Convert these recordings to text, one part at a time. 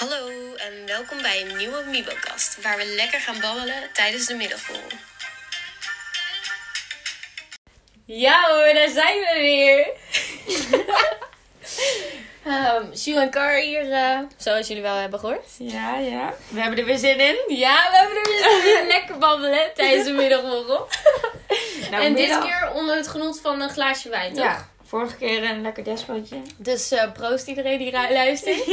Hallo en welkom bij een nieuwe Mibocast, waar we lekker gaan babbelen tijdens de middagborrel. Ja hoor, daar zijn we weer! um, Sue en Car hier, uh, zoals jullie wel hebben gehoord. Ja, ja. We hebben er weer zin in. Ja, we hebben er weer zin in. lekker babbelen tijdens de middagborrel. nou, en middag... dit keer onder het genot van een glaasje wijn, toch? Ja, vorige keer een lekker despootje. Dus uh, proost iedereen die luistert.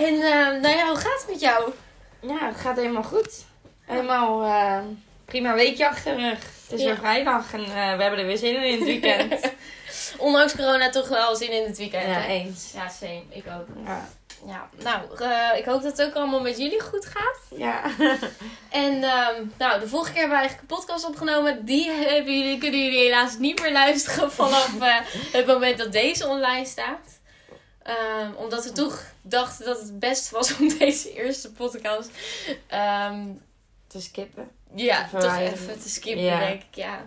En uh, nou ja, hoe gaat het met jou? Ja, het gaat helemaal goed. Helemaal uh, prima weekje achter de rug. Het is weer vrijdag en uh, we hebben er weer zin in in het weekend. Ondanks corona toch wel zin in het weekend. Ja, eens. Ja, same. Ik ook. Ja. Ja, nou, uh, ik hoop dat het ook allemaal met jullie goed gaat. Ja. en um, nou, de vorige keer hebben we eigenlijk een podcast opgenomen. Die hebben jullie, kunnen jullie helaas niet meer luisteren vanaf uh, het moment dat deze online staat. Um, omdat we toch dachten dat het best was om deze eerste podcast um, te skippen. Ja, toch even te skippen, ja. denk ik, ja.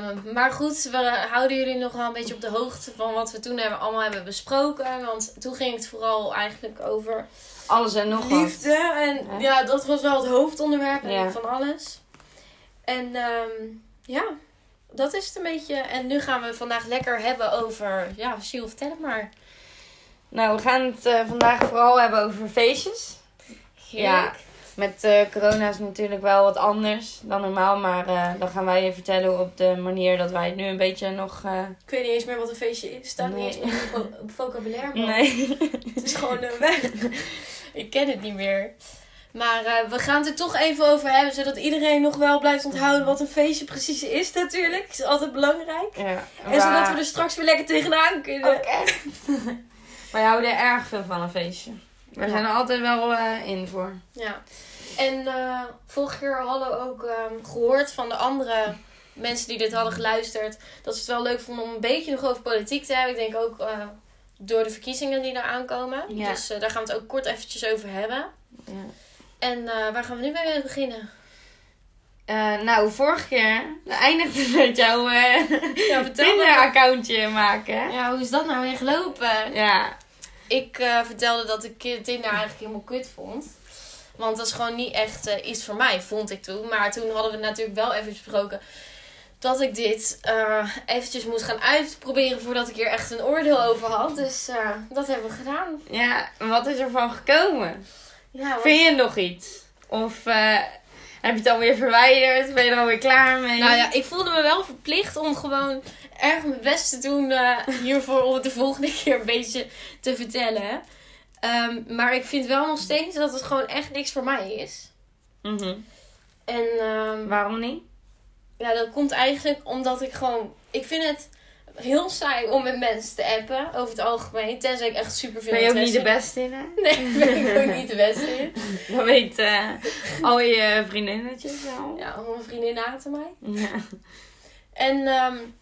Um, maar goed, we houden jullie nog wel een beetje op de hoogte van wat we toen hebben, allemaal hebben besproken. Want toen ging het vooral eigenlijk over alles en nog liefde. En ja. dat was wel het hoofdonderwerp ja. van alles. En ja, dat is het een beetje. En nu gaan we vandaag lekker hebben over, ja, Shiel, vertel het maar. Nou, we gaan het uh, vandaag vooral hebben over feestjes. Heerlijk. Ja, met uh, corona is natuurlijk wel wat anders dan normaal. Maar uh, dan gaan wij je vertellen op de manier dat wij het nu een beetje nog... Ik weet niet eens meer wat een feestje is. staat nee. niet eens meer op vocabulaire. Nee. het is gewoon een weg. Ik ken het niet meer. Maar uh, we gaan het er toch even over hebben, zodat iedereen nog wel blijft onthouden wat een feestje precies is natuurlijk. Dat is altijd belangrijk. Ja, En zodat we er straks weer lekker tegenaan kunnen. Oké. Wij houden erg veel van een feestje. We zijn er altijd wel uh, in voor. Ja. En uh, vorige keer hadden we ook um, gehoord van de andere mensen die dit hadden geluisterd. Dat ze het wel leuk vonden om een beetje nog over politiek te hebben. Ik denk ook uh, door de verkiezingen die er aankomen. Ja. Dus daar gaan we het ook kort eventjes over hebben. Ja. En waar gaan we nu mee beginnen? Uh, nou, vorige keer eindigde met jouw uh, ja, Tinder-accountje maken. Ja, hoe is dat nou weer gelopen? Ja. Ik uh, vertelde dat ik Tinder eigenlijk helemaal kut vond. Want dat is gewoon niet echt uh, iets voor mij, vond ik toen. Maar toen hadden we natuurlijk wel even besproken dat ik dit uh, eventjes moest gaan uitproberen voordat ik hier echt een oordeel over had. Dus dat hebben we gedaan. Ja, wat is er van gekomen? Ja. Vind je nog iets? Of heb je het alweer verwijderd? Ben je er alweer klaar mee? Nou ja, ik voelde me wel verplicht om gewoon erg mijn best te doen uh, hiervoor om het de volgende keer een beetje te vertellen. Um, maar ik vind wel nog steeds dat het gewoon echt niks voor mij is. Mm -hmm. En um, waarom niet? Ja, dat komt eigenlijk omdat ik gewoon. Ik vind het heel saai om met mensen te appen, over het algemeen. Tenzij ik echt super veel Ben je ook niet de beste in, hè? Nee, ben ik ook niet de beste in. Dat weet uh, al je vriendinnetjes wel. Ja, al mijn vriendinnen haten mij. Ja. En um,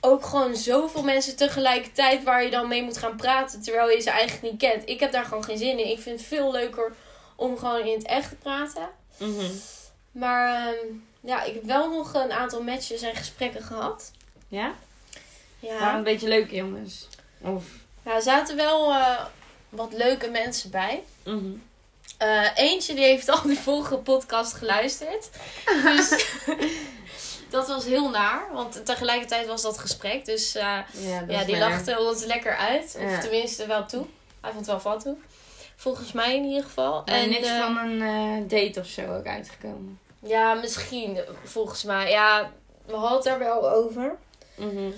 ook gewoon zoveel mensen tegelijkertijd waar je dan mee moet gaan praten, terwijl je ze eigenlijk niet kent. Ik heb daar gewoon geen zin in. Ik vind het veel leuker om gewoon in het echt te praten. Mm -hmm. Maar um, ja, ik heb wel nog een aantal matches en gesprekken gehad. Ja? Ja. Maar een beetje leuke jongens. Of... Ja, er zaten wel uh, wat leuke mensen bij. Mm -hmm. uh, eentje die heeft al die vorige podcast geluisterd. dus dat was heel naar. Want tegelijkertijd was dat gesprek. Dus uh, ja, ja, die naar. lachte ons lekker uit. Of Ja. tenminste wel toe. Hij vond wel wat toe. Volgens mij in ieder geval. En en niks eh, van een eh, date of zo ook uitgekomen. Ja, misschien. Volgens mij. Ja, we hadden het daar wel over. Mhm.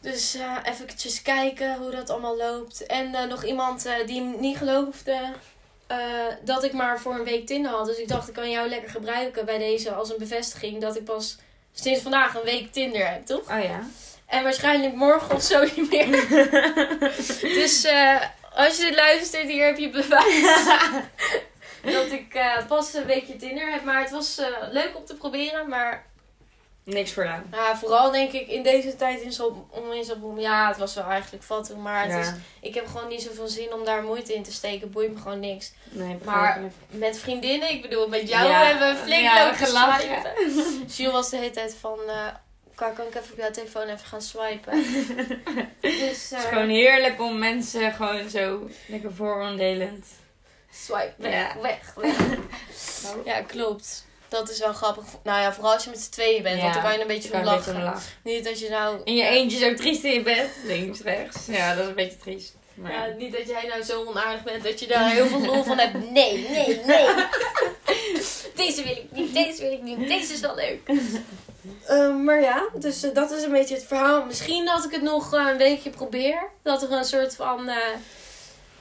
Dus uh, even kijken hoe dat allemaal loopt. En uh, nog iemand uh, die niet geloofde dat ik maar voor een week Tinder had. Dus ik dacht, ik kan jou lekker gebruiken bij deze als een bevestiging dat ik pas sinds vandaag een week Tinder heb, toch? Oh ja. En waarschijnlijk morgen of zo niet meer. dus als je dit luistert, hier heb je bewijs. dat ik pas een weekje Tinder heb. Maar het was leuk om te proberen, maar Niks voor jou. Ja, vooral denk ik in deze tijd in zo'n in Ja, het was wel eigenlijk vat maar het Ja. is, ik heb gewoon niet zoveel zin om daar moeite in te steken. Boeit me gewoon niks. Nee, Maar met vriendinnen, ik bedoel, met jou Ja. hebben we flink Ja, lopen gelachen. Jules was de hele tijd van... eh, Kan, kan ik even op jouw telefoon even gaan swipen? dus, Het is eh, gewoon heerlijk om mensen gewoon zo lekker vooroordelend. Swipe weg, Ja. weg, weg. ja, klopt. Dat is wel grappig. Nou ja, vooral als je met z'n tweeën bent. Want dan kan je een beetje Kan van een beetje lachen. lachen. Niet dat je nou... In je eentje zo triest in je bed. Links, rechts. Ja, dat is een beetje triest. Maar Ja, niet dat jij nou zo onaardig bent dat je daar heel veel lol van hebt. Nee, nee, nee. deze wil ik niet, deze wil ik niet, deze is wel leuk. Ehm, maar ja, dus eh, dat is een beetje het verhaal. Misschien dat ik het nog eh, een weekje probeer. Dat er een soort van eh,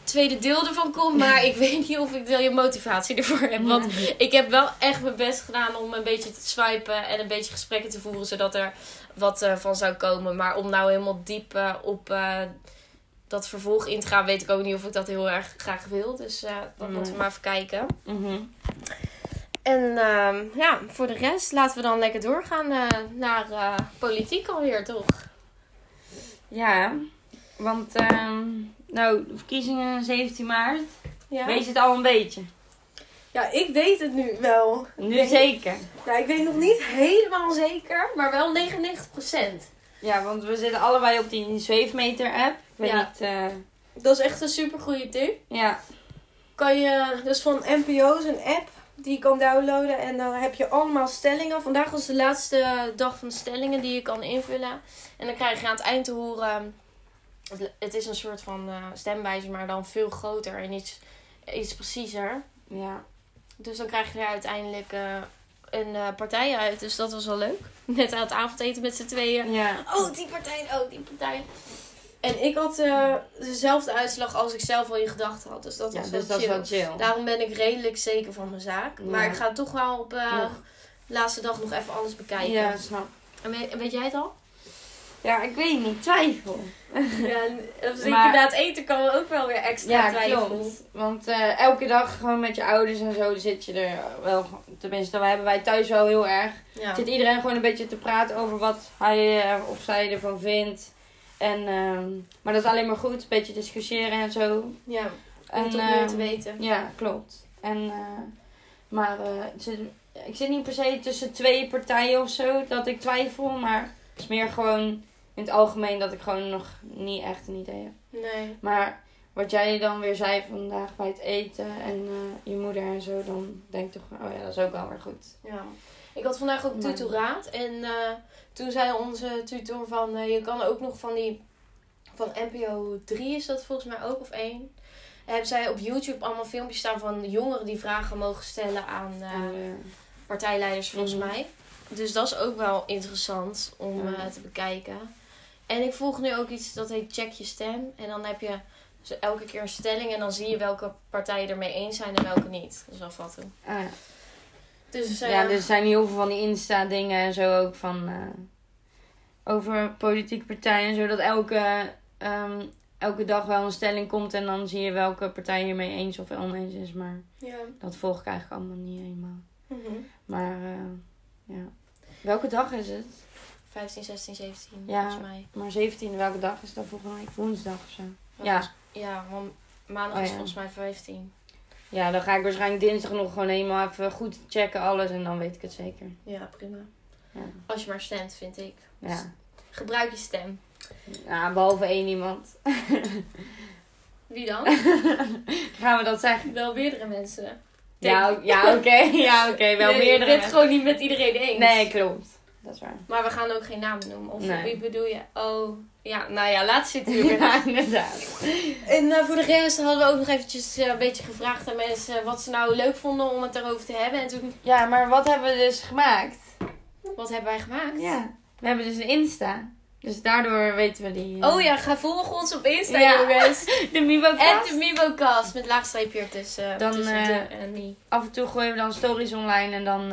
tweede deel ervan komt. Maar ik weet niet of ik de motivatie ervoor heb. Want ik heb wel echt mijn best gedaan om een beetje te swipen en een beetje gesprekken te voeren. Zodat er wat eh, van zou komen. Maar om nou helemaal diep eh, op eh, dat vervolg in te gaan, weet ik ook niet of ik dat heel erg graag wil. Dus dat moeten we Nee. maar even kijken. Mhm. En ehm, ja, voor de rest laten we dan lekker doorgaan naar politiek alweer, toch? Ja, want ehm, nou, de verkiezingen 17 maart. Ja. Weet je het al een beetje? ja, ik weet het nu wel. Nu zeker. Ja, ik weet nog niet helemaal zeker, maar wel 99%. Ja, want we zitten allebei op die zweefmeter app. Ik weet Ja. niet. eh, Dat is echt een super goede tip. ja. kan je, dus van NPO's een app die je kan downloaden. En dan heb je allemaal stellingen. Vandaag was de laatste dag van de stellingen die je kan invullen. En dan krijg je aan het eind te horen. Het- Het is een soort van eh, stemwijzer, maar dan veel groter en iets, iets preciezer. ja. Dus dan krijg je er uiteindelijk eh, een eh, partij uit. Dus dat was wel leuk. Net aan het avondeten met z'n tweeën. Ja. Oh, die partij, oh, die partij. En ik had dezelfde uitslag als ik zelf al in gedachten had. Dus dat Ja, was wel dus dat is chill. wel chill. Daarom ben ik redelijk zeker van mijn zaak. Maar ik ga toch wel op de laatste dag nog even alles bekijken. Ja, snap. En weet, weet jij het al? Ja, ik weet niet. Twijfel. Ja, dus Maar- inderdaad, eten kan ook wel weer extra Ja, twijfel. klopt. Want eh, elke dag gewoon met je ouders en zo zit je er wel... Tenminste, dat hebben wij thuis wel heel erg. Ja. Zit iedereen gewoon een beetje te praten over wat hij eh, of zij ervan vindt. En, ehm, maar dat is alleen maar goed. Een beetje discussiëren en zo. ja, om En, toch meer te ehm, weten. Ja, klopt. En, eh, maar zit- ik zit niet per se tussen twee partijen of zo dat ik twijfel. Maar het is meer gewoon in het algemeen dat ik gewoon nog niet echt een idee heb. Nee. Maar wat jij dan weer zei vandaag bij het eten en eh, je moeder en zo, dan denk ik toch, oh ja, dat is ook wel weer goed. Ja. Ik had vandaag ook tutoraat. En eh, toen zei onze tutor van... eh, je kan ook nog van die... Van NPO 3 is dat volgens mij ook, of 1. En hebben zij op YouTube allemaal filmpjes staan van jongeren die vragen mogen stellen aan partijleiders, volgens Mhm. mij. Dus dat is ook wel interessant om Ja. te bekijken. En ik volg nu ook iets dat heet Check Je Stem. En dan heb je dus elke keer een stelling en dan zie je welke partijen ermee eens zijn en welke niet. Dat is wel doen. ah, ja. Dus, eh, ja, dus er zijn heel veel van die Insta-dingen en zo ook van. eh, over politieke partijen en zo. Dat elke, ehm, elke dag wel een stelling komt en dan zie je welke partij hiermee eens of oneens is. Maar ja. dat volg ik eigenlijk allemaal niet helemaal. Mhm. Maar eh, ja. Welke dag is het? 15, 16, 17 Ja. volgens mij. Maar 17, welke dag is dat volgende week? Woensdag of zo. Ja. Ja. Ja, want maandag Oh, is ja. volgens mij 15. Ja, dan ga ik waarschijnlijk dinsdag nog gewoon helemaal even goed checken alles en dan weet ik het zeker. Ja, prima. Ja. Als je maar stemt, vind ik. Ja. Gebruik je stem. ja behalve één iemand. Wie dan? Gaan we dat zeggen? Wel meerdere mensen. Ja, ja oké. Ja, oké. Wel Nee, meerdere Je bent mensen. gewoon niet met iedereen eens. Nee, klopt. Dat is waar. Maar we gaan ook geen namen noemen. Of Nee. wie bedoel je? Oh, ja, nou ja, laat zitten. Ja, inderdaad. En eh, voor de rest hadden we ook nog eventjes eh, een beetje gevraagd aan mensen wat ze nou leuk vonden om het erover te hebben. En toen, Ja, maar wat hebben we dus gemaakt? wat hebben wij gemaakt? Ja. We hebben dus een Insta. Dus daardoor weten we die... eh, Oh ja, ga volgen ons op Insta, Ja. jongens. De Mibo En de Mimocast met laagstreepje ertussen. Dan, tussen eh, de en me. Af en toe gooien we dan stories online en dan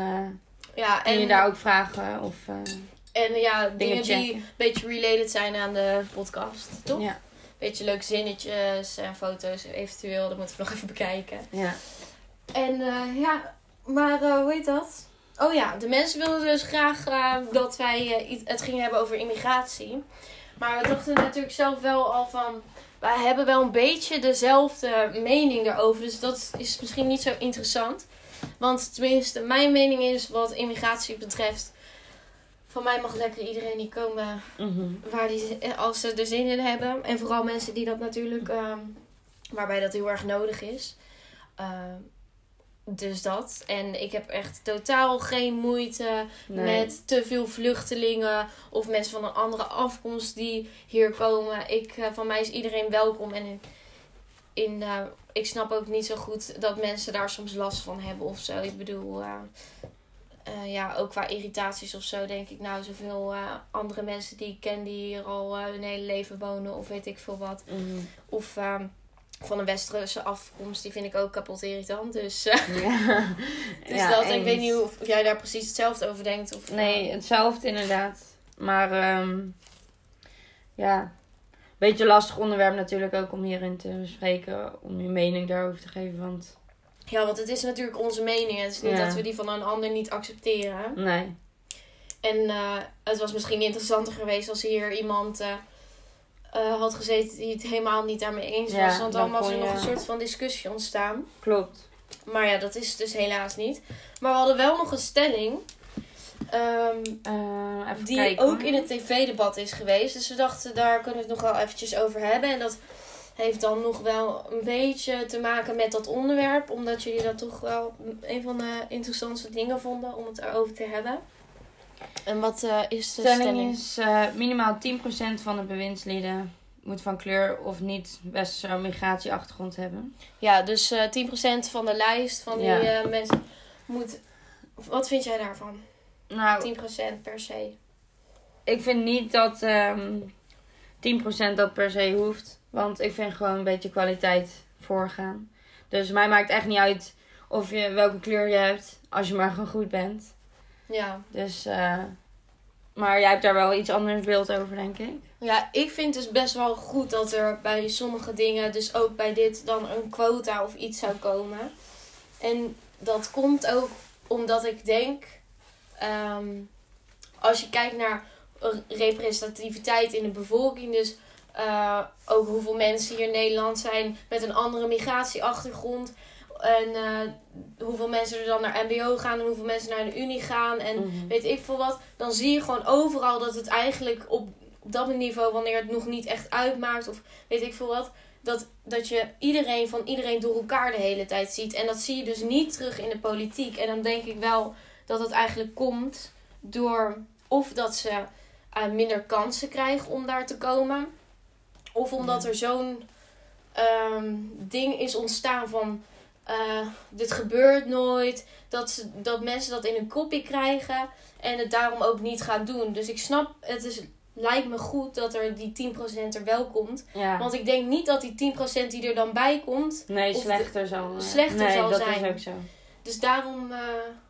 Ja, kun je en, daar ook vragen of... eh, en ja, dingen, die een beetje related zijn aan de podcast, toch? Ja. Beetje leuke zinnetjes en foto's eventueel. Dat moeten we nog even bekijken. Ja. En eh, ja, maar eh, hoe heet dat? Oh ja, de mensen wilden dus graag dat wij het gingen hebben over immigratie. Maar we dachten natuurlijk zelf wel al van... Wij hebben wel een beetje dezelfde mening daarover. Dus dat is misschien niet zo interessant. Want tenminste, mijn mening is wat immigratie betreft... van mij mag lekker iedereen die komen Mhm. waar die, als ze er zin in hebben. En vooral mensen die dat natuurlijk, ehm, waarbij dat heel erg nodig is. Ehm, dus dat. En ik heb echt totaal geen moeite Nee. met te veel vluchtelingen of mensen van een andere afkomst die hier komen. Ik, eh, van mij is iedereen welkom. En in, in, eh, ik snap ook niet zo goed dat mensen daar soms last van hebben of zo. Ik bedoel, eh, eh, ja, ook qua irritaties of zo denk ik nou zoveel eh, andere mensen die ik ken die hier al hun hele leven wonen of weet ik veel wat. Mhm. Of ehm, van een westerse afkomst, die vind ik ook kapot irritant. Dus, Ja. dus Ja, dat, ik weet niet of jij daar precies hetzelfde over denkt. Of, Nee, hetzelfde inderdaad. Maar ehm, ja, beetje lastig onderwerp natuurlijk ook om hierin te bespreken. Om je mening daarover te geven. Want Ja, want het is natuurlijk onze mening. Het is niet Ja. dat we die van een ander niet accepteren. nee, En eh, het was misschien interessanter geweest als hier iemand eh, eh, had gezeten die het helemaal niet daarmee eens Ja, was. Want dan was er nog een soort van discussie ontstaan. klopt. Maar ja, dat is dus helaas niet. Maar we hadden wel nog een stelling. Ehm, Eh, die kijken, ook in het tv-debat is geweest. Dus we dachten, daar kunnen we het nog wel eventjes over hebben. En dat heeft dan nog wel een beetje te maken met dat onderwerp. Omdat jullie dat toch wel een van de interessantste dingen vonden om het erover te hebben. En wat eh, is de stelling, stelling? is eh, minimaal 10% van de bewindslieden moet van kleur of niet westerse migratieachtergrond hebben. Ja, dus eh 10% van de lijst van die Ja. eh, mensen moet... Wat vind jij daarvan? Nou, 10% per se. ik vind niet dat ehm 10% dat per se hoeft. Want ik vind gewoon een beetje kwaliteit voorgaan. Dus mij maakt echt niet uit of je welke kleur je hebt, als je maar gewoon goed bent. Ja. Dus, eh, maar jij hebt daar wel iets anders beeld over, denk ik. Ja, ik vind dus best wel goed dat er bij sommige dingen, dus ook bij dit, dan een quota of iets zou komen. En dat komt ook omdat ik denk, ehm, als je kijkt naar representativiteit in de bevolking, dus eh, ook hoeveel mensen hier in Nederland zijn met een andere migratieachtergrond. En eh, hoeveel mensen er dan naar MBO gaan en hoeveel mensen naar de Unie gaan. En Mhm. weet ik veel wat. Dan zie je gewoon overal dat het eigenlijk op, op dat niveau, wanneer het nog niet echt uitmaakt, of weet ik veel wat. Dat, dat je iedereen van iedereen door elkaar de hele tijd ziet. En dat zie je dus niet terug in de politiek. En dan denk ik wel dat het eigenlijk komt door of dat ze eh, minder kansen krijgen om daar te komen. Of omdat Ja. er zo'n ehm, ding is ontstaan van eh, dit gebeurt nooit. Dat, ze, dat mensen dat in hun kopie krijgen en het daarom ook niet gaan doen. Dus ik snap, het is, lijkt me goed dat er die 10% er wel komt. Ja. Want ik denk niet dat die 10% die er dan bij komt. nee, slechter zal, eh, slechter nee, zal dat zijn. is ook zo. Dus daarom. eh,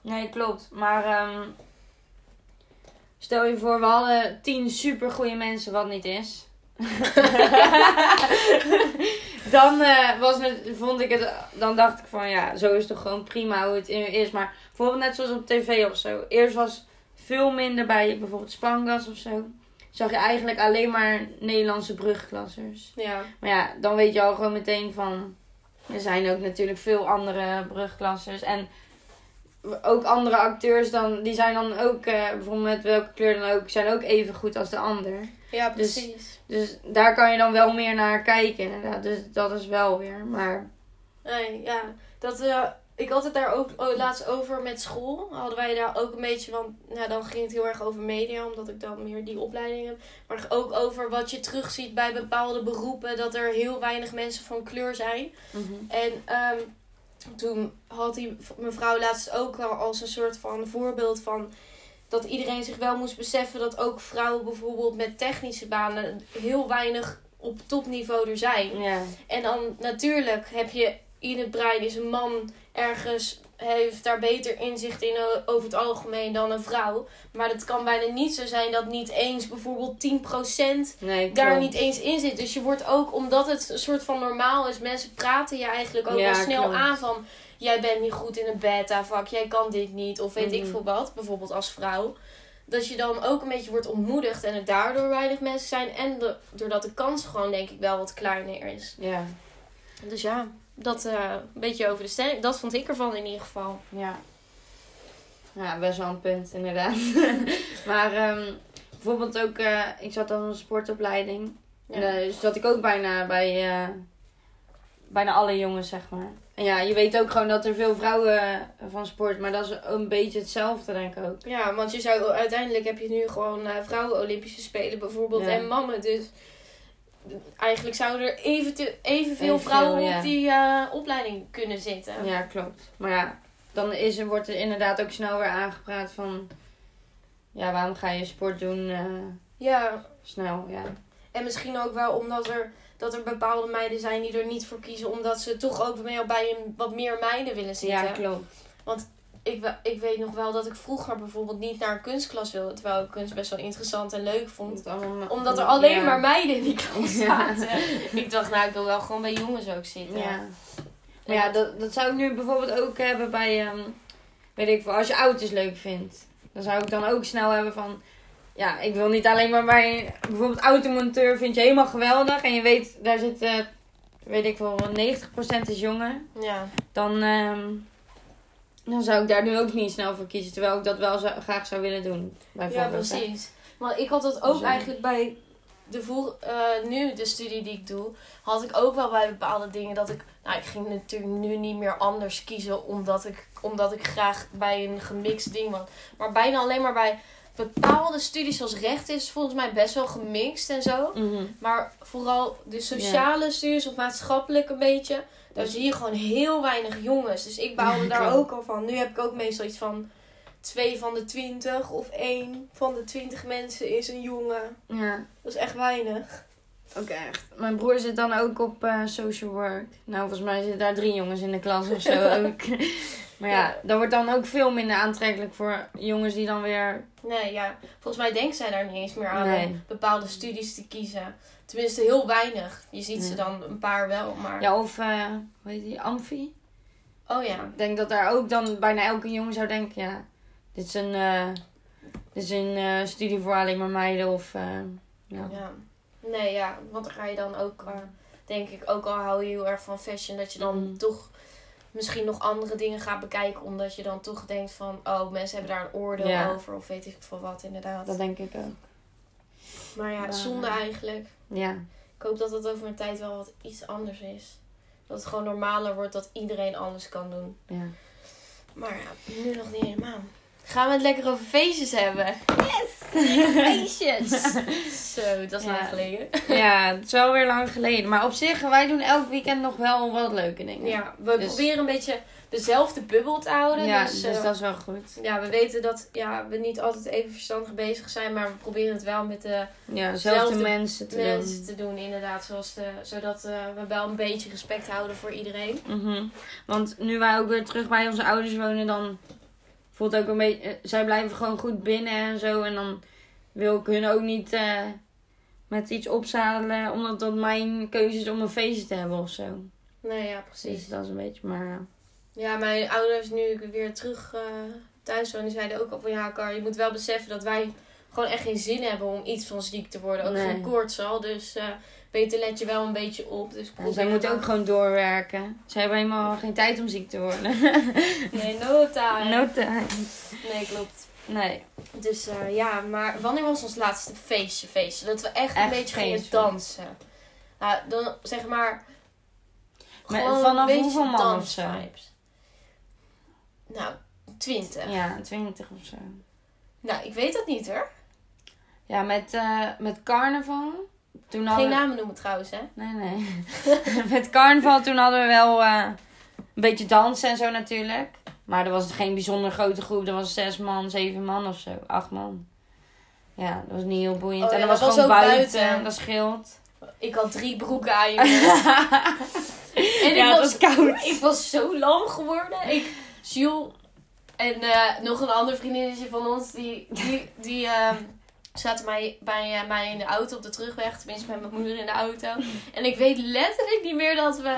Nee, klopt. Maar ehm, stel je voor, we hadden tien supergoeie mensen, wat niet is. dan eh, was het, vond ik het, dan dacht ik van ja, zo is het toch gewoon prima hoe het is. Maar bijvoorbeeld net zoals op tv of zo. Eerst was veel minder bij bijvoorbeeld Spangas of zo. Zag je eigenlijk alleen maar Nederlandse brugklassers. ja. Maar ja, dan weet je al gewoon meteen van. Er zijn ook natuurlijk veel andere brugklassers. En ook andere acteurs dan, die zijn dan ook, eh, bijvoorbeeld met welke kleur dan ook, zijn ook even goed als de ander. ja, Dus- precies. Dus daar kan je dan wel meer naar kijken inderdaad. Dus dat is wel weer. Maar Nee, ja. Dat, eh, ik had het daar ook oh, laatst over met school. Hadden wij daar ook een beetje, want nou, dan ging het heel erg over media, omdat ik dan meer die opleiding heb. Maar ook over wat je terugziet bij bepaalde beroepen, dat er heel weinig mensen van kleur zijn. En ehm, toen had die mevrouw laatst ook wel als een soort van voorbeeld van dat iedereen zich wel moest beseffen dat ook vrouwen bijvoorbeeld met technische banen heel weinig op topniveau er zijn. En dan natuurlijk heb je in het brein is een man ergens heeft daar beter inzicht in over het algemeen dan een vrouw. Maar het kan bijna niet zo zijn dat niet eens bijvoorbeeld 10% nee, daar niet eens in zit. Dus je wordt ook, omdat het een soort van normaal is, mensen praten je eigenlijk ook Ja, wel snel klopt. aan van jij bent niet goed in een beta-vak, jij kan dit niet, of weet ik Mhm. veel wat, bijvoorbeeld als vrouw. Dat je dan ook een beetje wordt ontmoedigd en er daardoor weinig mensen zijn. En de- doordat de kans gewoon denk ik wel wat kleiner is. Ja, Dus ja, dat eh, een beetje over de stelling. Dat vond ik ervan in ieder geval. ja. Ja, best wel een punt inderdaad. Maar ehm, bijvoorbeeld ook, eh, ik zat dan een sportopleiding. Ja. En daar zat ik ook bijna bij eh, bijna alle jongens, zeg maar. En ja, je weet ook gewoon dat er veel vrouwen eh, van sport, maar dat is een beetje hetzelfde, denk ik ook. Ja, want je zou uiteindelijk heb je nu gewoon eh, vrouwen Olympische Spelen bijvoorbeeld Ja. en mannen. Dus eigenlijk zouden er even evenveel Evenveel, vrouwen ja. op die eh, opleiding kunnen zitten. Ja, klopt. Maar ja, dan is er, wordt er inderdaad ook snel weer aangepraat van... Ja, waarom ga je sport doen eh, ja, snel, ja. en misschien ook wel omdat er, dat er bepaalde meiden zijn die er niet voor kiezen. Omdat ze toch ook meer bij een, wat meer meiden willen zitten. Ja, klopt. Ik, ik weet nog wel dat ik vroeger bijvoorbeeld niet naar een kunstklas wilde. Terwijl ik kunst best wel interessant en leuk vond. Allemaal- Omdat er alleen ja. maar meiden in die klas Ja. zaten. ik dacht, nou, ik wil wel gewoon bij jongens ook zitten. Ja. Maar ja, dat, dat zou ik nu bijvoorbeeld ook hebben bij, ehm, weet ik veel, als je auto's leuk vindt. Dan zou ik dan ook snel hebben van, ja, ik wil niet alleen maar bij, bijvoorbeeld automonteur vind je helemaal geweldig. En je weet, daar zit, eh, weet ik wel, 90% is jongen. Ja. Dan, ehm, dan zou ik daar nu ook niet snel voor kiezen. Terwijl ik dat wel zou- graag zou willen doen. Ja, precies. Maar ik had dat ook Dus, eh, eigenlijk bij de voor, eh, nu de studie die ik doe, had ik ook wel bij bepaalde dingen dat ik, nou, ik ging natuurlijk nu niet meer anders kiezen omdat ik, omdat ik graag bij een gemixt ding was. Maar bijna alleen maar bij bepaalde studies zoals recht is volgens mij best wel gemixt en zo. Mhm. Maar vooral de sociale studies of maatschappelijk een beetje. Daar zie je gewoon heel weinig jongens. Dus ik baalde Ja, daar klopt. ook al van. Nu heb ik ook meestal iets van twee van de twintig of één van de twintig mensen is een jongen. Ja, Dat is echt weinig. ook echt. Mijn broer zit dan ook op eh, social work. Nou, volgens mij zitten daar drie jongens in de klas of zo ook. Maar ja, Ja. dat wordt dan ook veel minder aantrekkelijk voor jongens die dan weer... Nee, ja. Volgens mij denken zij daar niet eens meer aan Nee. om bepaalde studies te kiezen. Tenminste, heel weinig. Je ziet ze dan een paar wel, maar... Ja, of, eh hoe heet die, Amfi? Oh ja. Ik denk dat daar ook dan bijna elke jongen zou denken, ja, dit is een, eh, dit is een eh, studie voor alleen maar meiden of... ja. Ja. Nee, ja. Want dan ga je dan ook, denk ik, ook al hou je heel erg van fashion, dat je dan Mhm. toch misschien nog andere dingen gaat bekijken. Omdat je dan toch denkt van, oh, mensen hebben daar een oordeel Ja. over. Of weet ik veel wat, inderdaad. Dat denk ik ook. Maar ja, Maar, zonde eigenlijk. Ja, Ik hoop dat het over een tijd wel wat iets anders is. Dat het gewoon normaler wordt dat iedereen alles kan doen. ja. Maar ja, nu nog niet helemaal. Gaan we het lekker over feestjes hebben? Feestjes! Zo, dat is lang geleden. ja, het is wel weer lang geleden. Maar op zich, wij doen elk weekend nog wel wat leuke dingen. Ja, we Dus- proberen een beetje dezelfde bubbel te houden. Ja, dus, dus eh, dat is wel goed. ja, we weten dat ja, we niet altijd even verstandig bezig zijn. Maar we proberen het wel met de Ja, dezelfde zelfde mensen te mensen doen. te doen. Inderdaad, zoals de, zodat eh, we wel een beetje respect houden voor iedereen. Mhm. Want nu wij ook weer terug bij onze ouders wonen, dan voelt ook een beetje... eh, zij blijven gewoon goed binnen en zo. En dan wil ik hun ook niet eh, met iets opzadelen, omdat dat mijn keuze is om een feestje te hebben of zo. Nee, ja, Dus precies. dat is een beetje, maar... ja. Ja, mijn ouders, nu ik weer terug eh, thuis woon, die zeiden ook al van ja, Kar, je moet wel beseffen dat wij gewoon echt geen zin hebben om iets van ziek te worden. Ook Nee. geen koorts al. Dus eh beter let je wel een beetje op. Dus En zij moeten ook gewoon doorwerken. Zij hebben helemaal geen tijd om ziek te worden. Nee, no time. no time. Nee, klopt. Nee. Dus eh, ja, maar wanneer was ons laatste feestje, feestje? Dat we echt, een beetje gingen dansen. Nou, dan zeg maar... Vanaf een hoeveel man of zo? Nou, twintig. Ja, 20 of zo. Nou, ik weet dat niet hoor. Ja, met, eh, met carnaval. Toen Geen hadden namen noemen trouwens, hè? Nee, nee. met carnaval toen hadden we wel eh, een beetje dansen en zo natuurlijk. Maar dat was geen bijzonder grote groep. Dat was zes man, zeven man of zo. Acht man. Ja, dat was niet heel boeiend. Oh en dat was gewoon buiten. buiten. Dat scheelt. Ik had drie broeken aan, jongens. en ik ja, was, het was koud. ik was zo lam geworden. Ik, Jules en eh, nog een ander vriendinnetje van ons, die, die, die ehm, zaten mij, bij eh, mij in de auto op de terugweg. Tenminste, met mijn moeder in de auto. En ik weet letterlijk niet meer dat we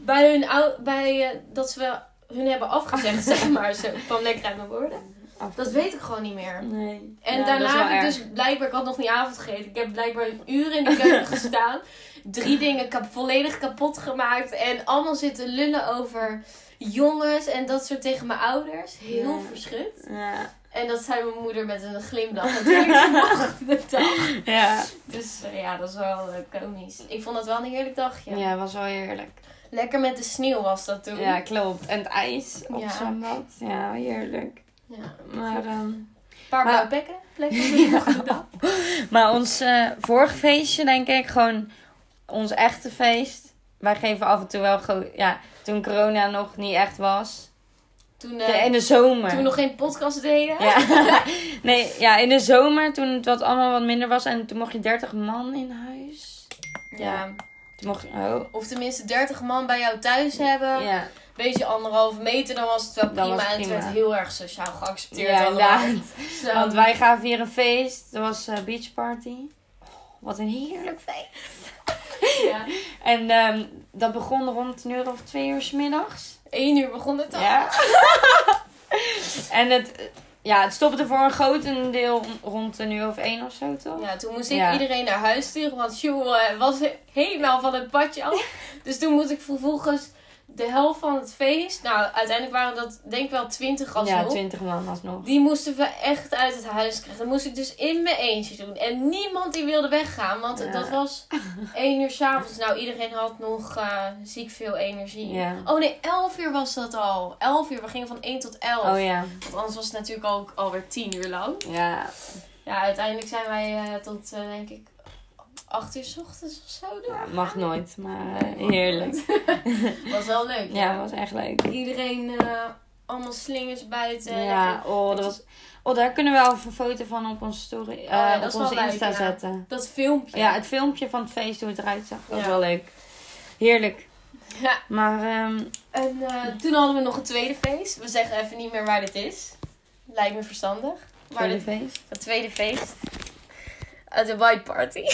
bij hun, bij, eh, dat we hun hebben afgezegd, zeg maar. Zo, ik kwam lekker uit mijn woorden. Dat weet ik gewoon niet meer. Nee. En Ja, daarna heb ik dus blijkbaar, ik had nog niet avond gegeten. Ik heb blijkbaar een uur in de keuken gestaan. Drie dingen kap- volledig kapot gemaakt. En allemaal zitten lullen over jongens en dat soort tegen mijn ouders. Heel Ja. verschut. Ja. En dat zei mijn moeder met een glimlach natuurlijk de dag. Ja. Dus eh, ja, dat is wel eh, komisch. Ik vond dat wel een heerlijk dagje. Ja, was wel heerlijk. Lekker met de sneeuw was dat toen. Ja, klopt. En het ijs op Ja. het zwembad. Ja, heerlijk. Ja. Maar, Een paar Maar- blauwe plekken. plekken. maar ons eh, vorige feestje, denk ik, gewoon ons echte feest. Wij geven af en toe wel gewoon, ja, toen corona nog niet echt was. Toen, eh, in de zomer. toen we nog geen podcast deden. Ja. nee, ja, in de zomer, toen het wat allemaal wat minder was. En toen mocht je 30 man in huis. Ja. Toen mocht je, oh. Of tenminste 30 man bij jou thuis hebben. Ja, Beetje anderhalve meter, dan was het wel prima. en het werd heel erg sociaal geaccepteerd. ja inderdaad. Zo. Want wij gaven hier een feest. Dat was eh beach party. Oh, wat een heerlijk feest. Ja. En ehm, dat begon rond een uur of twee uur 's middags. Eén uur begon het al. Ja. en het, ja, het stopte voor een grotendeel rond een uur of één of zo, toch? Ja, toen moest ik Ja. iedereen naar huis sturen, want Sjoe eh, was helemaal van het padje af. Dus toen moest ik vervolgens de helft van het feest, nou uiteindelijk waren dat denk ik wel twintig alsnog. Ja, 20 man alsnog. Die moesten we echt uit het huis krijgen. Dat moest ik dus in mijn eentje doen. En niemand die wilde weggaan, want Ja. dat was één uur s'avonds. Nou, iedereen had nog eh, ziek veel energie. Ja. Oh nee, 11 uur was dat al. 11 uur, we gingen van 1 tot 11. Oh ja. Want anders was het natuurlijk ook alweer 10 uur lang. Ja. Ja, uiteindelijk zijn wij eh, tot, eh, denk ik, 8 uur s ochtends of zo. Ja, mag nooit, maar eh, heerlijk. Was wel leuk. Ja, was echt leuk. Iedereen, eh, allemaal slingers buiten. Ja, oh, dat was... Oh, daar kunnen we wel een foto van op onze story, eh, ja, dat is op onze Insta zetten. Dat filmpje. Ja, het filmpje van het feest, hoe het eruit zag, was Ja. wel leuk. Heerlijk. Ja. Maar, ehm, En eh, toen hadden we nog een tweede feest. We zeggen even niet meer waar dit is. Lijkt me verstandig. Maar tweede dit, feest. het tweede feest. Uh, de White Party.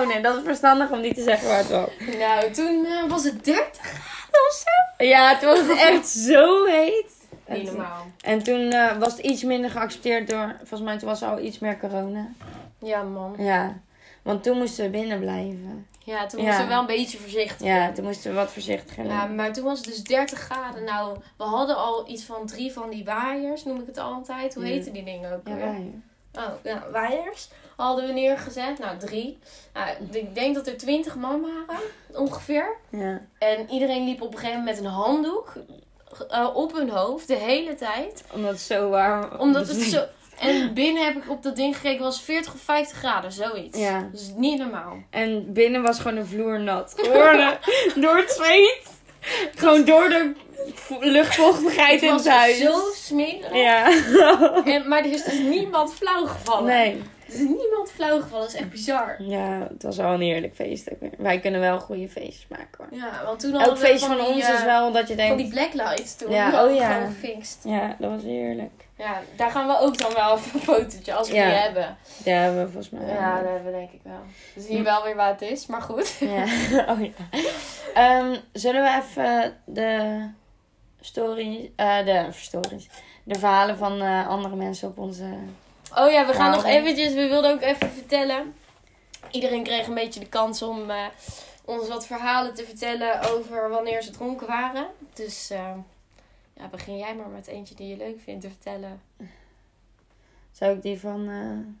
oh nee, dat is verstandig om niet te zeggen waar het was. nou, toen eh, was het 30 graden of zo. Ja, toen was het echt zo heet. En Niet normaal. En toen eh, was het iets minder geaccepteerd door, volgens mij toen was er al iets meer corona. Ja, man. Ja, want toen moesten we binnen blijven. Ja, toen Ja. moesten we wel een beetje voorzichtig Ja, toen moesten we wat voorzichtiger Ja, maar toen was het dus 30 graden. Nou, we hadden al iets van drie van die waaiers, noem ik het altijd. Hoe Ja. heten die dingen ook Ja, weer? Oh, ja, waaiers hadden we neergezet. Nou, drie. Nou, ik denk dat er 20 man waren, ongeveer. Ja. En iedereen liep op een gegeven moment met een handdoek eh, op hun hoofd de hele tijd. Omdat het zo warm Omdat het zo... En binnen heb ik op dat ding gekeken, was 40 of 50 graden, zoiets. Ja. Dus niet normaal. En binnen was gewoon een vloer nat geworden. door het zweet. Gewoon door de luchtvochtigheid Het in het huis. zo smerig. Ja. En, maar er is dus niemand flauw gevallen. Nee. Er is niemand flauw gevallen, dat is echt bizar. Ja, het was wel een heerlijk feest ook weer. Wij kunnen wel goede feestjes maken hoor. Ja, want toen Elk feest van van die, ons eh, is wel dat je Van denkt... die blacklights toen. Ja, oh ja. Gewoon gefixt. Ja, dat was heerlijk. Ja, daar gaan we ook dan wel even een fotootje als we Ja. die hebben. Ja, hebben we volgens mij. Ja, dat hebben we denk ik wel. We zien wel weer waar het is, maar goed. Ja. Oh ja. Ehm, zullen we even de story, eh, de stories, de verhalen van eh, andere mensen op onze. Oh ja, we gaan Nou, nog eventjes, we wilden ook even vertellen. Iedereen kreeg een beetje de kans om eh, ons wat verhalen te vertellen over wanneer ze dronken waren. Dus eh, ja, begin jij maar met eentje die je leuk vindt te vertellen. Zou ik die van. eh,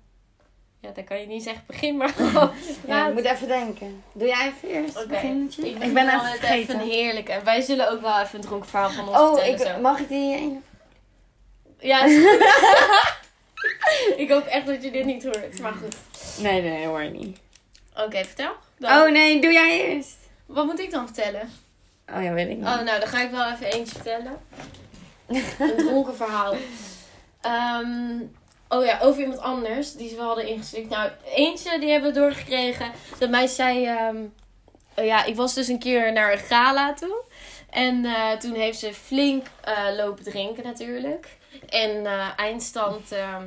Ja, dan kan je niet zeggen begin maar gewoon. Ja, ik moet even denken. Doe jij even eerst? Beginnetje? Ik, Ik ben even vergeten. even heerlijk. En wij zullen ook wel even een dronken verhaal van ons Oh, vertellen. zo. mag ik die ene? Ja. ik hoop echt dat je dit niet hoort. Maar goed. Nee, nee, hoor je niet. Oké, vertel. Dan. Oh nee, doe jij eerst. Wat moet ik dan vertellen? Oh ja, weet ik niet. Oh, nou, dan ga ik wel even eentje vertellen. Een dronken verhaal. Ehm, oh ja, over iemand anders die ze wel hadden ingestuurd. Nou, eentje die hebben we doorgekregen. Dat mij zei... ehm, oh ja, ik was dus een keer naar een gala toe. En eh, toen heeft ze flink eh, lopen drinken natuurlijk. En eh, eindstand... ehm,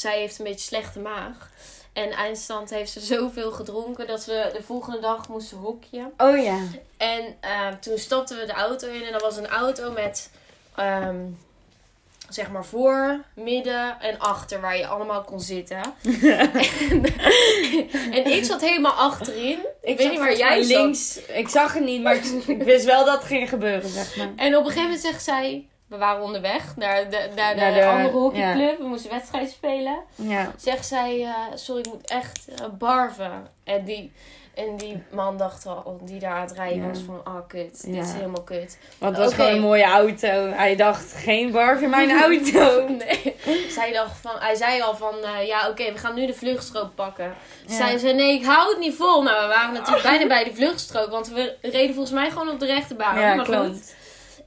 zij heeft een beetje slechte maag. En eindstand heeft ze zoveel gedronken dat we de volgende dag moesten hokje. Oh ja. En ehm, toen stapten we de auto in en dat was een auto met ehm, zeg maar voor, midden en achter waar je allemaal kon zitten. en, en ik zat helemaal achterin. Ik, weet niet waar jij zat. links. Ik zag het niet, maar ik, ik wist wel dat het ging gebeuren, zeg maar. En op een gegeven moment zegt zij: We waren onderweg naar de, naar de, Naar de- andere hockeyclub. We moesten wedstrijd spelen. Ja. Zegt zij, eh, sorry, ik moet echt eh, barven. En die, en die man dacht al, die daar aan het rijden Ja. was van, oh kut, dit Ja. is helemaal kut. Want het was gewoon een mooie auto. Hij dacht, geen barf in mijn auto. Nee. Zij dacht van, hij zei al van, eh, ja oké, we gaan nu de vluchtstrook pakken. Ja. Zij zei, nee, ik hou het niet vol. Nou, we waren natuurlijk bijna bij de vluchtstrook, want we reden volgens mij gewoon op de rechte baan. Ja, maar klopt. goed.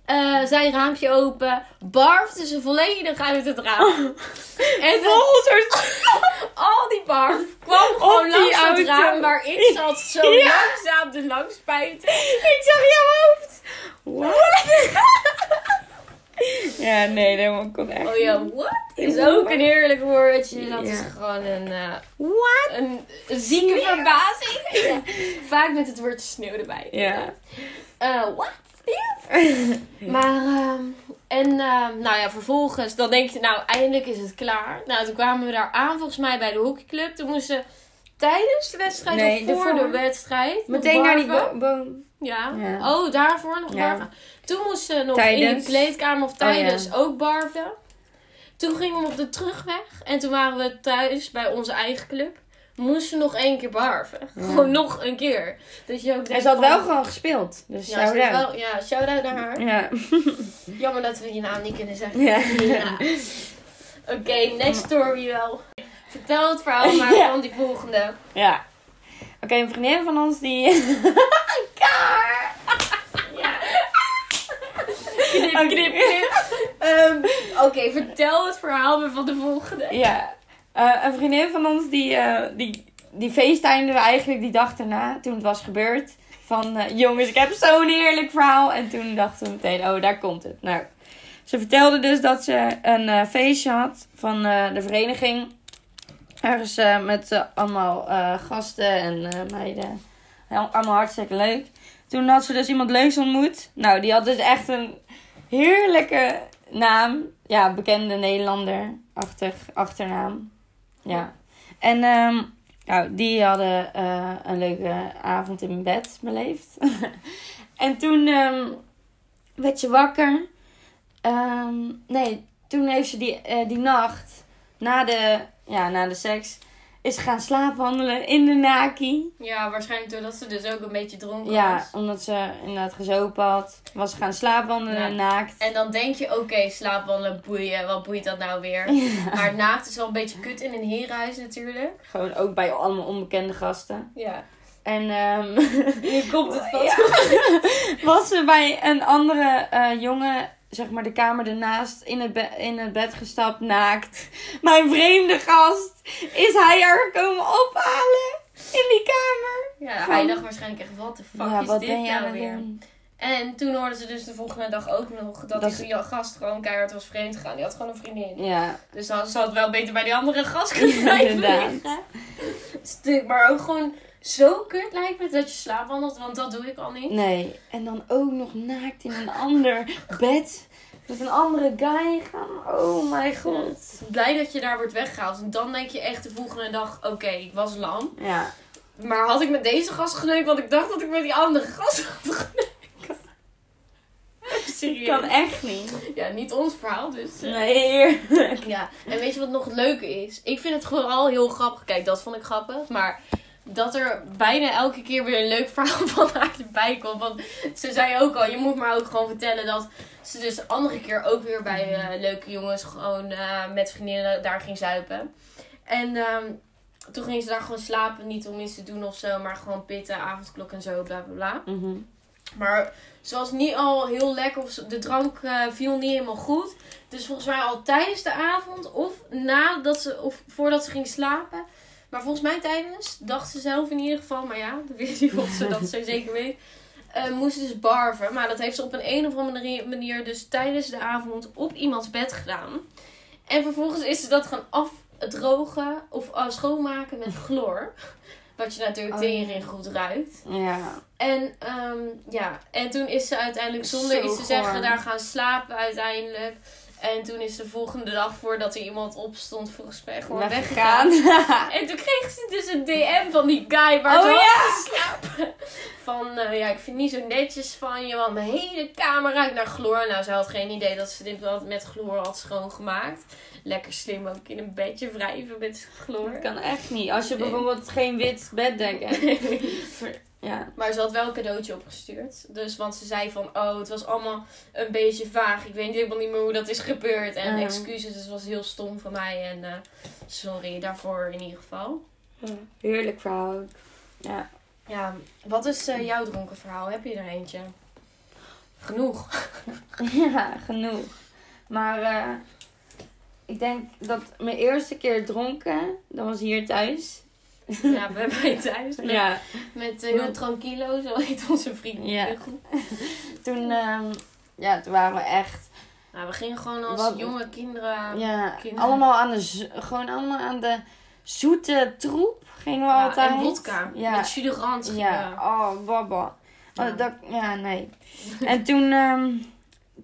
Eh, zij raampje open, barfde ze volledig uit het raam. en Vol soort... al die barf kwam gewoon langs het auto. raam waar ik zat, zo Ja. langzaam er langs spuiten. Ik zag jouw hoofd. What? ja, nee, dat kon echt Oh ja, what? Is ook een heerlijk woordje. Dat Ja. is gewoon een, eh, What? een zieke verbazing. Vaak met het woordje sneeuw erbij. Ja. Eh, what? Maar, ehm, en ehm, nou ja, vervolgens, dan denk je, nou, eindelijk is het klaar. Nou, toen kwamen we daar aan, volgens mij, bij de hockeyclub. Toen moesten tijdens de wedstrijd Nee, of voor de wedstrijd Meteen naar die bo- boom. Ja. Ja. Oh, daarvoor nog Ja. barven. Toen moesten we nog in de kleedkamer of Oh, tijdens ja. ook barven. Toen gingen we op de terugweg. En toen waren we thuis bij onze eigen club. Moesten we nog één keer barven. Ja. Gewoon nog een keer. Dat je ook En ze had van- wel gewoon gespeeld. Dus Ja, ze shout is out. wel, ja, shout-out naar haar. Ja. Jammer dat we je naam niet kunnen zeggen. Ja. Ja. Oké, next story wel. Vertel het verhaal maar Ja. van die volgende. Ja. Oké, een vriendin van ons die... Kaar! Knip, Oké. knip, knip. Ehm, Oké, vertel het verhaal maar van de volgende. Ja. Eh, een vriendin van ons die, eh die, die facetimeden we eigenlijk die dag daarna, toen het was gebeurd. Van, eh, jongens, ik heb zo'n heerlijk verhaal. En toen dachten we meteen, oh, daar komt het. Nou, ze vertelde dus dat ze een feestje had van de vereniging. Ergens met allemaal gasten en meiden. Allemaal hartstikke leuk. Toen had ze dus iemand leuks ontmoet. Nou, die had dus echt een heerlijke naam. Ja, bekende Nederlander-achtig achternaam. Ja. En ehm, nou, die hadden eh, een leuke avond in bed beleefd. en toen ehm, werd ze wakker. Ehm, nee, toen heeft ze die, eh, die nacht, na de, ja, na de seks, is gaan slaapwandelen in de naki. Ja, waarschijnlijk doordat ze dus ook een beetje dronken Ja, was. omdat ze inderdaad gezopen had. Was gaan slaapwandelen Ja. naakt. En dan denk je, oké, slaapwandelen, boeien, wat boeit dat nou weer? Maar naakt is wel een beetje kut in een herenhuis natuurlijk. Gewoon ook bij allemaal onbekende gasten. Ja. En ehm Hier komt het van. Ja. was ze bij een andere eh, jongen, zeg maar de kamer ernaast, in het, be- in het bed gestapt, naakt. Mijn vreemde gast is hij er komen ophalen in die kamer. Ja, Van- hij dacht waarschijnlijk echt, wat de fuck ja, is wat dit ben nou weer? doen? En toen hoorden ze dus de volgende dag ook nog dat, Dat die gast gewoon keihard was vreemd gegaan. Die had gewoon een vriendin. Ja, Dus dan zou het wel beter bij die andere gast kunnen blijven liggen. Stuk, maar ook gewoon zo kut lijkt me dat je slaapwandelt, want dat doe ik al niet. nee. En dan ook nog naakt in een ander bed. Met een andere guy gaan. Oh mijn god. Blij dat je daar wordt weggehaald. En dan denk je echt de volgende dag, oké, ik was lam. Ja. Maar had ik met deze gast geneukt, want ik dacht dat ik met die andere gast had geneukt. Serieus. Kan echt niet. Ja, niet ons verhaal, dus... eh, Nee. Ja, en weet je wat nog het leuke is? Ik vind het vooral heel grappig. Kijk, dat vond ik grappig. Maar dat er bijna elke keer weer een leuk verhaal van haar erbij komt. Want ze zei ook al, je moet maar ook gewoon vertellen dat ze dus de andere keer ook weer bij eh, leuke jongens gewoon eh, met vriendinnen daar ging zuipen. En ehm, toen ging ze daar gewoon slapen. Niet om iets te doen of zo, maar gewoon pitten, avondklok en zo, bla bla bla. Mhm. Maar ze was niet al heel lekker of de drank eh, viel niet helemaal goed. Dus volgens mij al tijdens de avond of nadat ze of voordat ze ging slapen. Maar volgens mij tijdens, dacht ze zelf in ieder geval, maar ja, dat weet niet of ze dat zo zeker weet. eh, moest ze dus barven. Maar dat heeft ze op een, een of andere manier- dus tijdens de avond op iemands bed gedaan. En vervolgens is ze dat gaan afdrogen of eh, schoonmaken met chloor. Wat je natuurlijk Oh, tering goed ruikt. Ja. En ehm, ja, en toen is ze uiteindelijk zonder Zo iets te zeggen daar gaan slapen uiteindelijk. En toen is de volgende dag voordat er iemand opstond, volgens mij gewoon Weggegaan. weggegaan. En toen kreeg ze dus een DM van die guy waar ze Oh, had ja. Van, eh, ja, ik vind het niet zo netjes van je, want mijn hele kamer ruikt naar chloor. Nou, ze had geen idee dat ze dit wel met chloor had schoongemaakt. Lekker slim ook in een bedje wrijven met chloor. Dat kan echt niet. Als je bijvoorbeeld geen wit beddek hebt. Ja. Maar ze had wel een cadeautje opgestuurd. Dus, want ze zei van, oh, het was allemaal een beetje vaag. Ik weet helemaal niet meer hoe dat is gebeurd. En Ja. excuses, dus het was heel stom van mij. En eh, sorry daarvoor in ieder geval. Heerlijk verhaal ook. Ja. Ja, wat is eh, jouw dronken verhaal? Heb je er eentje? Genoeg. ja, genoeg. Maar eh, ik denk dat mijn eerste keer dronken, dat was hier thuis. Ja, bij mij thuis. Met, Ja. met eh, heel tranquilo, zo heet onze vriend. Ja. Toen, ehm, ja, toen waren we echt Nou, we gingen gewoon als Wat- jonge kinderen. ja, kinderen. allemaal aan de, gewoon allemaal aan de zoete troep gingen we Ja, altijd. en vodka. Ja. Met jus de rand. Ja, oh, baba. Ja. Oh, dat, ja, nee. en toen, ehm,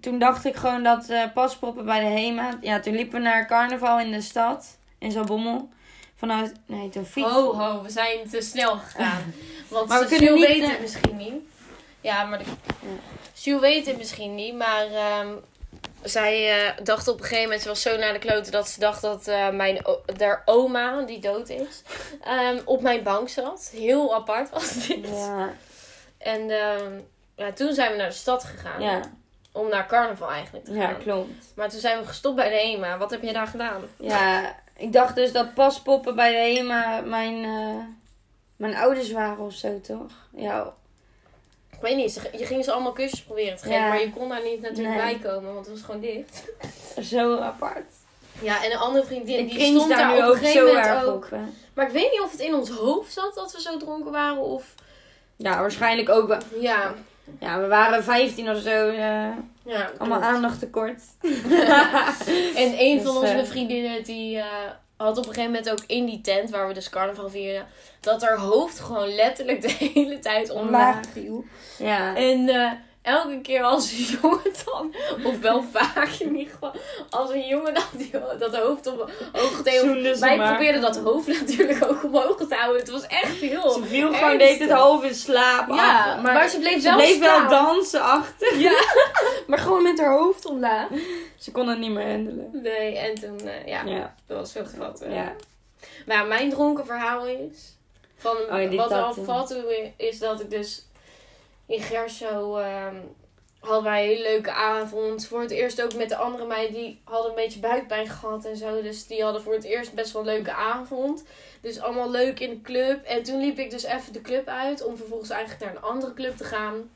toen dacht ik gewoon dat eh paspoppen bij de HEMA... Ja, toen liepen we naar carnaval in de stad, in Zalbommel. Vanuit, nee, toen fiets. Ho, ho, we zijn te snel gegaan. Want Maar we kunnen niet, weet het eh, misschien niet. Ja, maar de... Jules weet het misschien niet, maar ehm, zij eh, dacht op een gegeven moment, ze was zo naar de kloten dat ze dacht dat eh, mijn haar oma, die dood is, ehm, op mijn bank zat. Heel apart was dit. Ja, En ehm, ja, toen zijn we naar de stad gegaan. ja, Om naar carnaval eigenlijk te ja, gaan. klopt. Maar toen zijn we gestopt bij de HEMA. Wat heb je daar gedaan? Ja, ik dacht dus dat paspoppen bij de HEMA mijn, eh, mijn ouders waren of zo, toch? Ja, Ik weet niet, je ging ze allemaal kusjes proberen te geven, Ja. maar je kon daar niet natuurlijk Nee. bij komen, want het was gewoon dicht. zo apart. Ja, en een andere vriendin Ik die stond daar, nu op een gegeven moment erg ook. op. Maar ik weet niet of het in ons hoofd zat dat we zo dronken waren of... Ja, waarschijnlijk ook wel. Ja, Ja, we waren 15 of zo. eh, ja allemaal aandacht tekort. En een Dus, van onze eh, vriendinnen die eh, had op een gegeven moment ook in die tent waar we dus carnaval vierden, dat haar hoofd gewoon letterlijk de hele tijd omlaag Omlaag. viel. Ja. En elke keer als een jongen dan, of wel vaak in ieder geval, als een jongen dan die, dat hoofd omhoog deed. Wij maar. probeerden dat hoofd natuurlijk ook omhoog te houden. Het was echt heel Ze viel gewoon deed het half in slaap Ja, af. maar, ze bleef ze wel bleef wel staan. dansen achter. Ja, maar gewoon met haar hoofd omlaag. Ze kon het niet meer handelen. Nee, en toen, eh, ja, Ja. dat was veel te vatten. ja. Maar ja, mijn dronken verhaal is... Van, Oh, wat er al vatte is dat ik dus in Gerso... ehm hadden wij een hele leuke avond. Voor het eerst ook met de andere meiden. Die hadden een beetje buikpijn gehad en zo. Dus die hadden voor het eerst best wel een leuke avond. Dus allemaal leuk in de club. En toen liep ik dus even de club uit. Om vervolgens eigenlijk naar een andere club te gaan.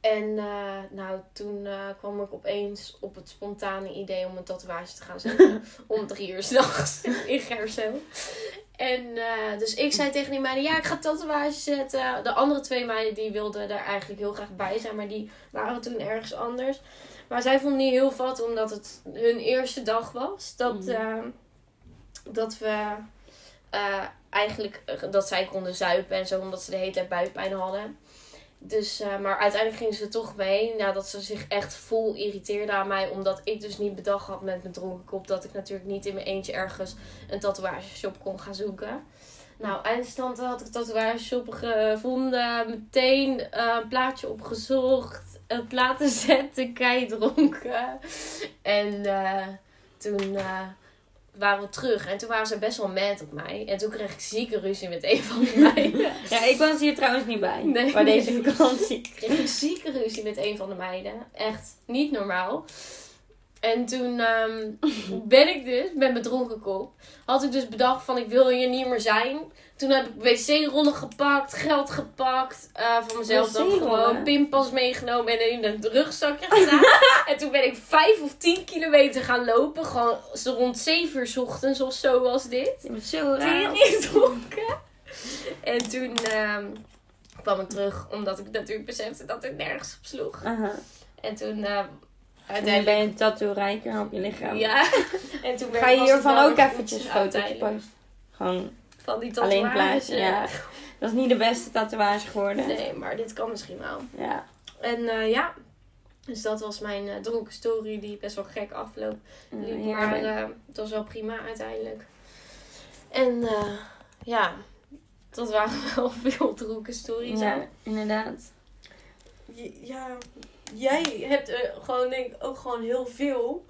En eh, nou, toen eh, kwam ik opeens op het spontane idee om een tatoeage te gaan zetten. om drie uur s'nachts in Gerso. En eh, dus ik zei tegen die meiden, ja, ik ga tatoeage zetten. De andere twee meiden die wilden er eigenlijk heel graag bij zijn, maar die waren toen ergens anders. Maar zij vonden niet heel vat, omdat het hun eerste dag was. Dat, Mhm. eh, dat we eh, eigenlijk, eh, dat zij konden zuipen en zo, omdat ze de hele tijd buikpijn hadden. Dus, eh, maar uiteindelijk gingen ze toch mee. Nadat ze zich echt vol irriteerden aan mij. Omdat ik dus niet bedacht had met mijn dronken kop. Dat ik natuurlijk niet in mijn eentje ergens een tatoeageshop kon gaan zoeken. Nou, eindstand had ik een tatoeageshop gevonden. Meteen eh, een plaatje opgezocht. Een platen zetten, kei dronken. En eh, toen waren we terug. En toen waren ze best wel mad op mij. En toen kreeg ik zieke ruzie met een van die meiden. ja, ik was hier trouwens niet bij. Nee. Bij deze vakantie. kreeg ik zieke ruzie met een van de meiden. Echt niet normaal. En toen ehm, ben ik dus, met mijn dronken kop, had ik dus bedacht van ik wil hier niet meer zijn. Toen heb ik wc-rollen gepakt, geld gepakt, eh van mezelf dan gewoon pinpas meegenomen en in een rugzakje gedaan. en toen ben ik vijf of tien kilometer gaan lopen, gewoon zo rond zeven uur 's ochtends of zo was dit Je bent zo raar. tering dronken. En toen ehm, kwam ik terug, omdat ik natuurlijk besefte dat het nergens op sloeg. En toen eh, En dan uiteindelijk... ben je een tattoo rijker op je lichaam. Ja. En toen Ga je hiervan ook eventjes uiteindelijk. posten? Gewoon Van die alleen tatoeage. plaatsen, ja. Dat is niet de beste tatoeage geworden. Nee, maar dit kan misschien wel. Ja. En eh, ja, Dus dat was mijn eh, dronken story die best wel gek afloopt. Ja, maar eh, het was wel prima uiteindelijk. En ja, dat waren wel veel dronken stories. ja, inderdaad. Ja, jij hebt er gewoon denk ik ook gewoon heel veel.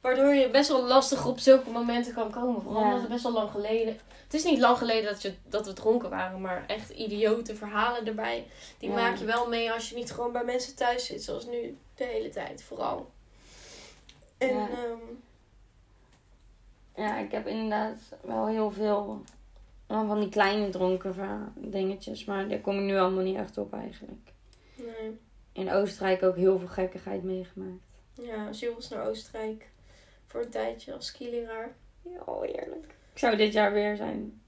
Waardoor je best wel lastig op zulke momenten kan komen. Vooral Ja. omdat het best wel lang geleden. Het is niet lang geleden dat, je, dat we dronken waren, maar echt idiote verhalen erbij. Die Ja. maak je wel mee als je niet gewoon bij mensen thuis zit, zoals nu de hele tijd vooral. En Ja. ehm, Ja, ik heb inderdaad wel heel veel van die kleine dronken dingetjes. Maar daar kom ik nu allemaal niet echt op eigenlijk. nee. In Oostenrijk ook heel veel gekkigheid meegemaakt. ja, Jules was naar Oostenrijk voor een tijdje als skileraar. Ja, oh, heerlijk. Ik zou dit jaar weer zijn.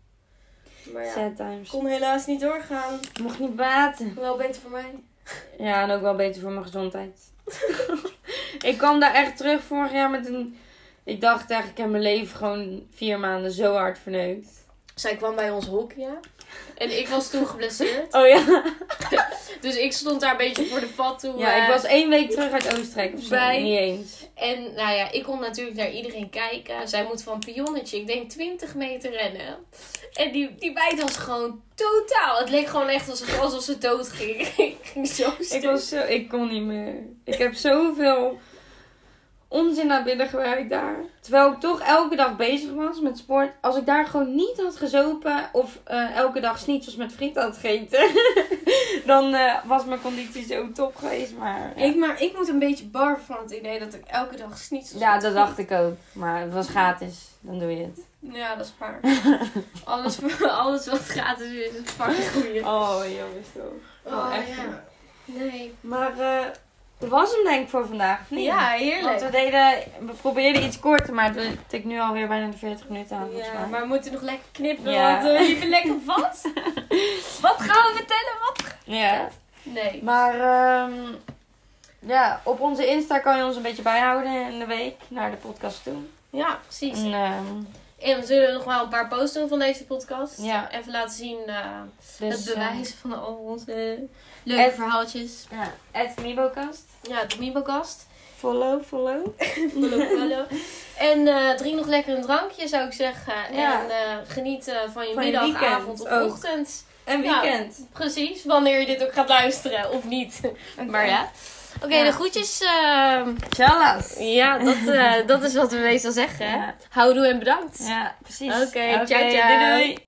Maar ja, Sad times. kon helaas niet doorgaan. Mocht niet baten. Wel beter voor mij. Ja, en ook wel beter voor mijn gezondheid. ik kwam daar echt terug vorig jaar met een... Ik dacht echt, ik heb mijn leven gewoon vier maanden zo hard verneukt. Zij kwam bij ons hockeyen. En ik was toen geblesseerd. Oh ja. Dus ik stond daar een beetje voor de vat toen. Ja, eh, ik was één week terug uit Oostenrijk of zo. bij- Niet eens. En nou ja, ik kon natuurlijk naar iedereen kijken. Zij moet van pionnetje, ik denk 20 meter rennen. En die, die meid was gewoon totaal. Het leek gewoon echt alsof, alsof ze dood ging. ik ging zo Ik, stuk. was zo, ik kon niet meer. Ik heb zoveel onzin naar binnen gewerkt daar. Terwijl ik toch elke dag bezig was met sport. Als ik daar gewoon niet had gezopen of eh, elke dag schnitzels met friet had gegeten. dan eh, was mijn conditie zo top geweest. Maar ja. Ik, maar ik moet een beetje barven van het idee dat ik elke dag sniet. ja, dat dacht ik ook. Maar het was gratis. Dan doe je het. Ja, dat is waar. alles, alles wat gratis is, is fucking goeie. Oh, jongens toch. Oh, echt. ja. Nee. Maar eh dat was hem denk ik voor vandaag. Of niet? Ja, heerlijk. Want we, deden, we probeerden iets korter, maar het tikt nu alweer bijna de 40 minuten aan. Ja, mij. maar we moeten nog lekker knippen, Ja. want we liepen lekker vast. Wat gaan we vertellen? Wat? Ja. Nee. Maar ehm, ja, op onze Insta kan je ons een beetje bijhouden in de week naar de podcast toe. Ja, precies. En, ehm, En we zullen nog wel een paar posts doen van deze podcast. Ja. Even laten zien eh, dus, het bewijs van al onze leuke Het- verhaaltjes. ja, at Mibocast. Ja, de Mibocast. Follow, follow. Follow, follow. En eh drink nog lekker een drankje, zou ik zeggen. Ja. En eh, geniet eh, van je Van je middag, weekend avond of ook. ochtend. En weekend. Precies, wanneer je dit ook gaat luisteren of niet. Maar ja. Oké, Ja. de groetjes. Tjallas. ja, dat, dat is wat we meestal zeggen. Ja. Houdoe en bedankt. Ja, precies. Oké, ciao, ciao. doei doei.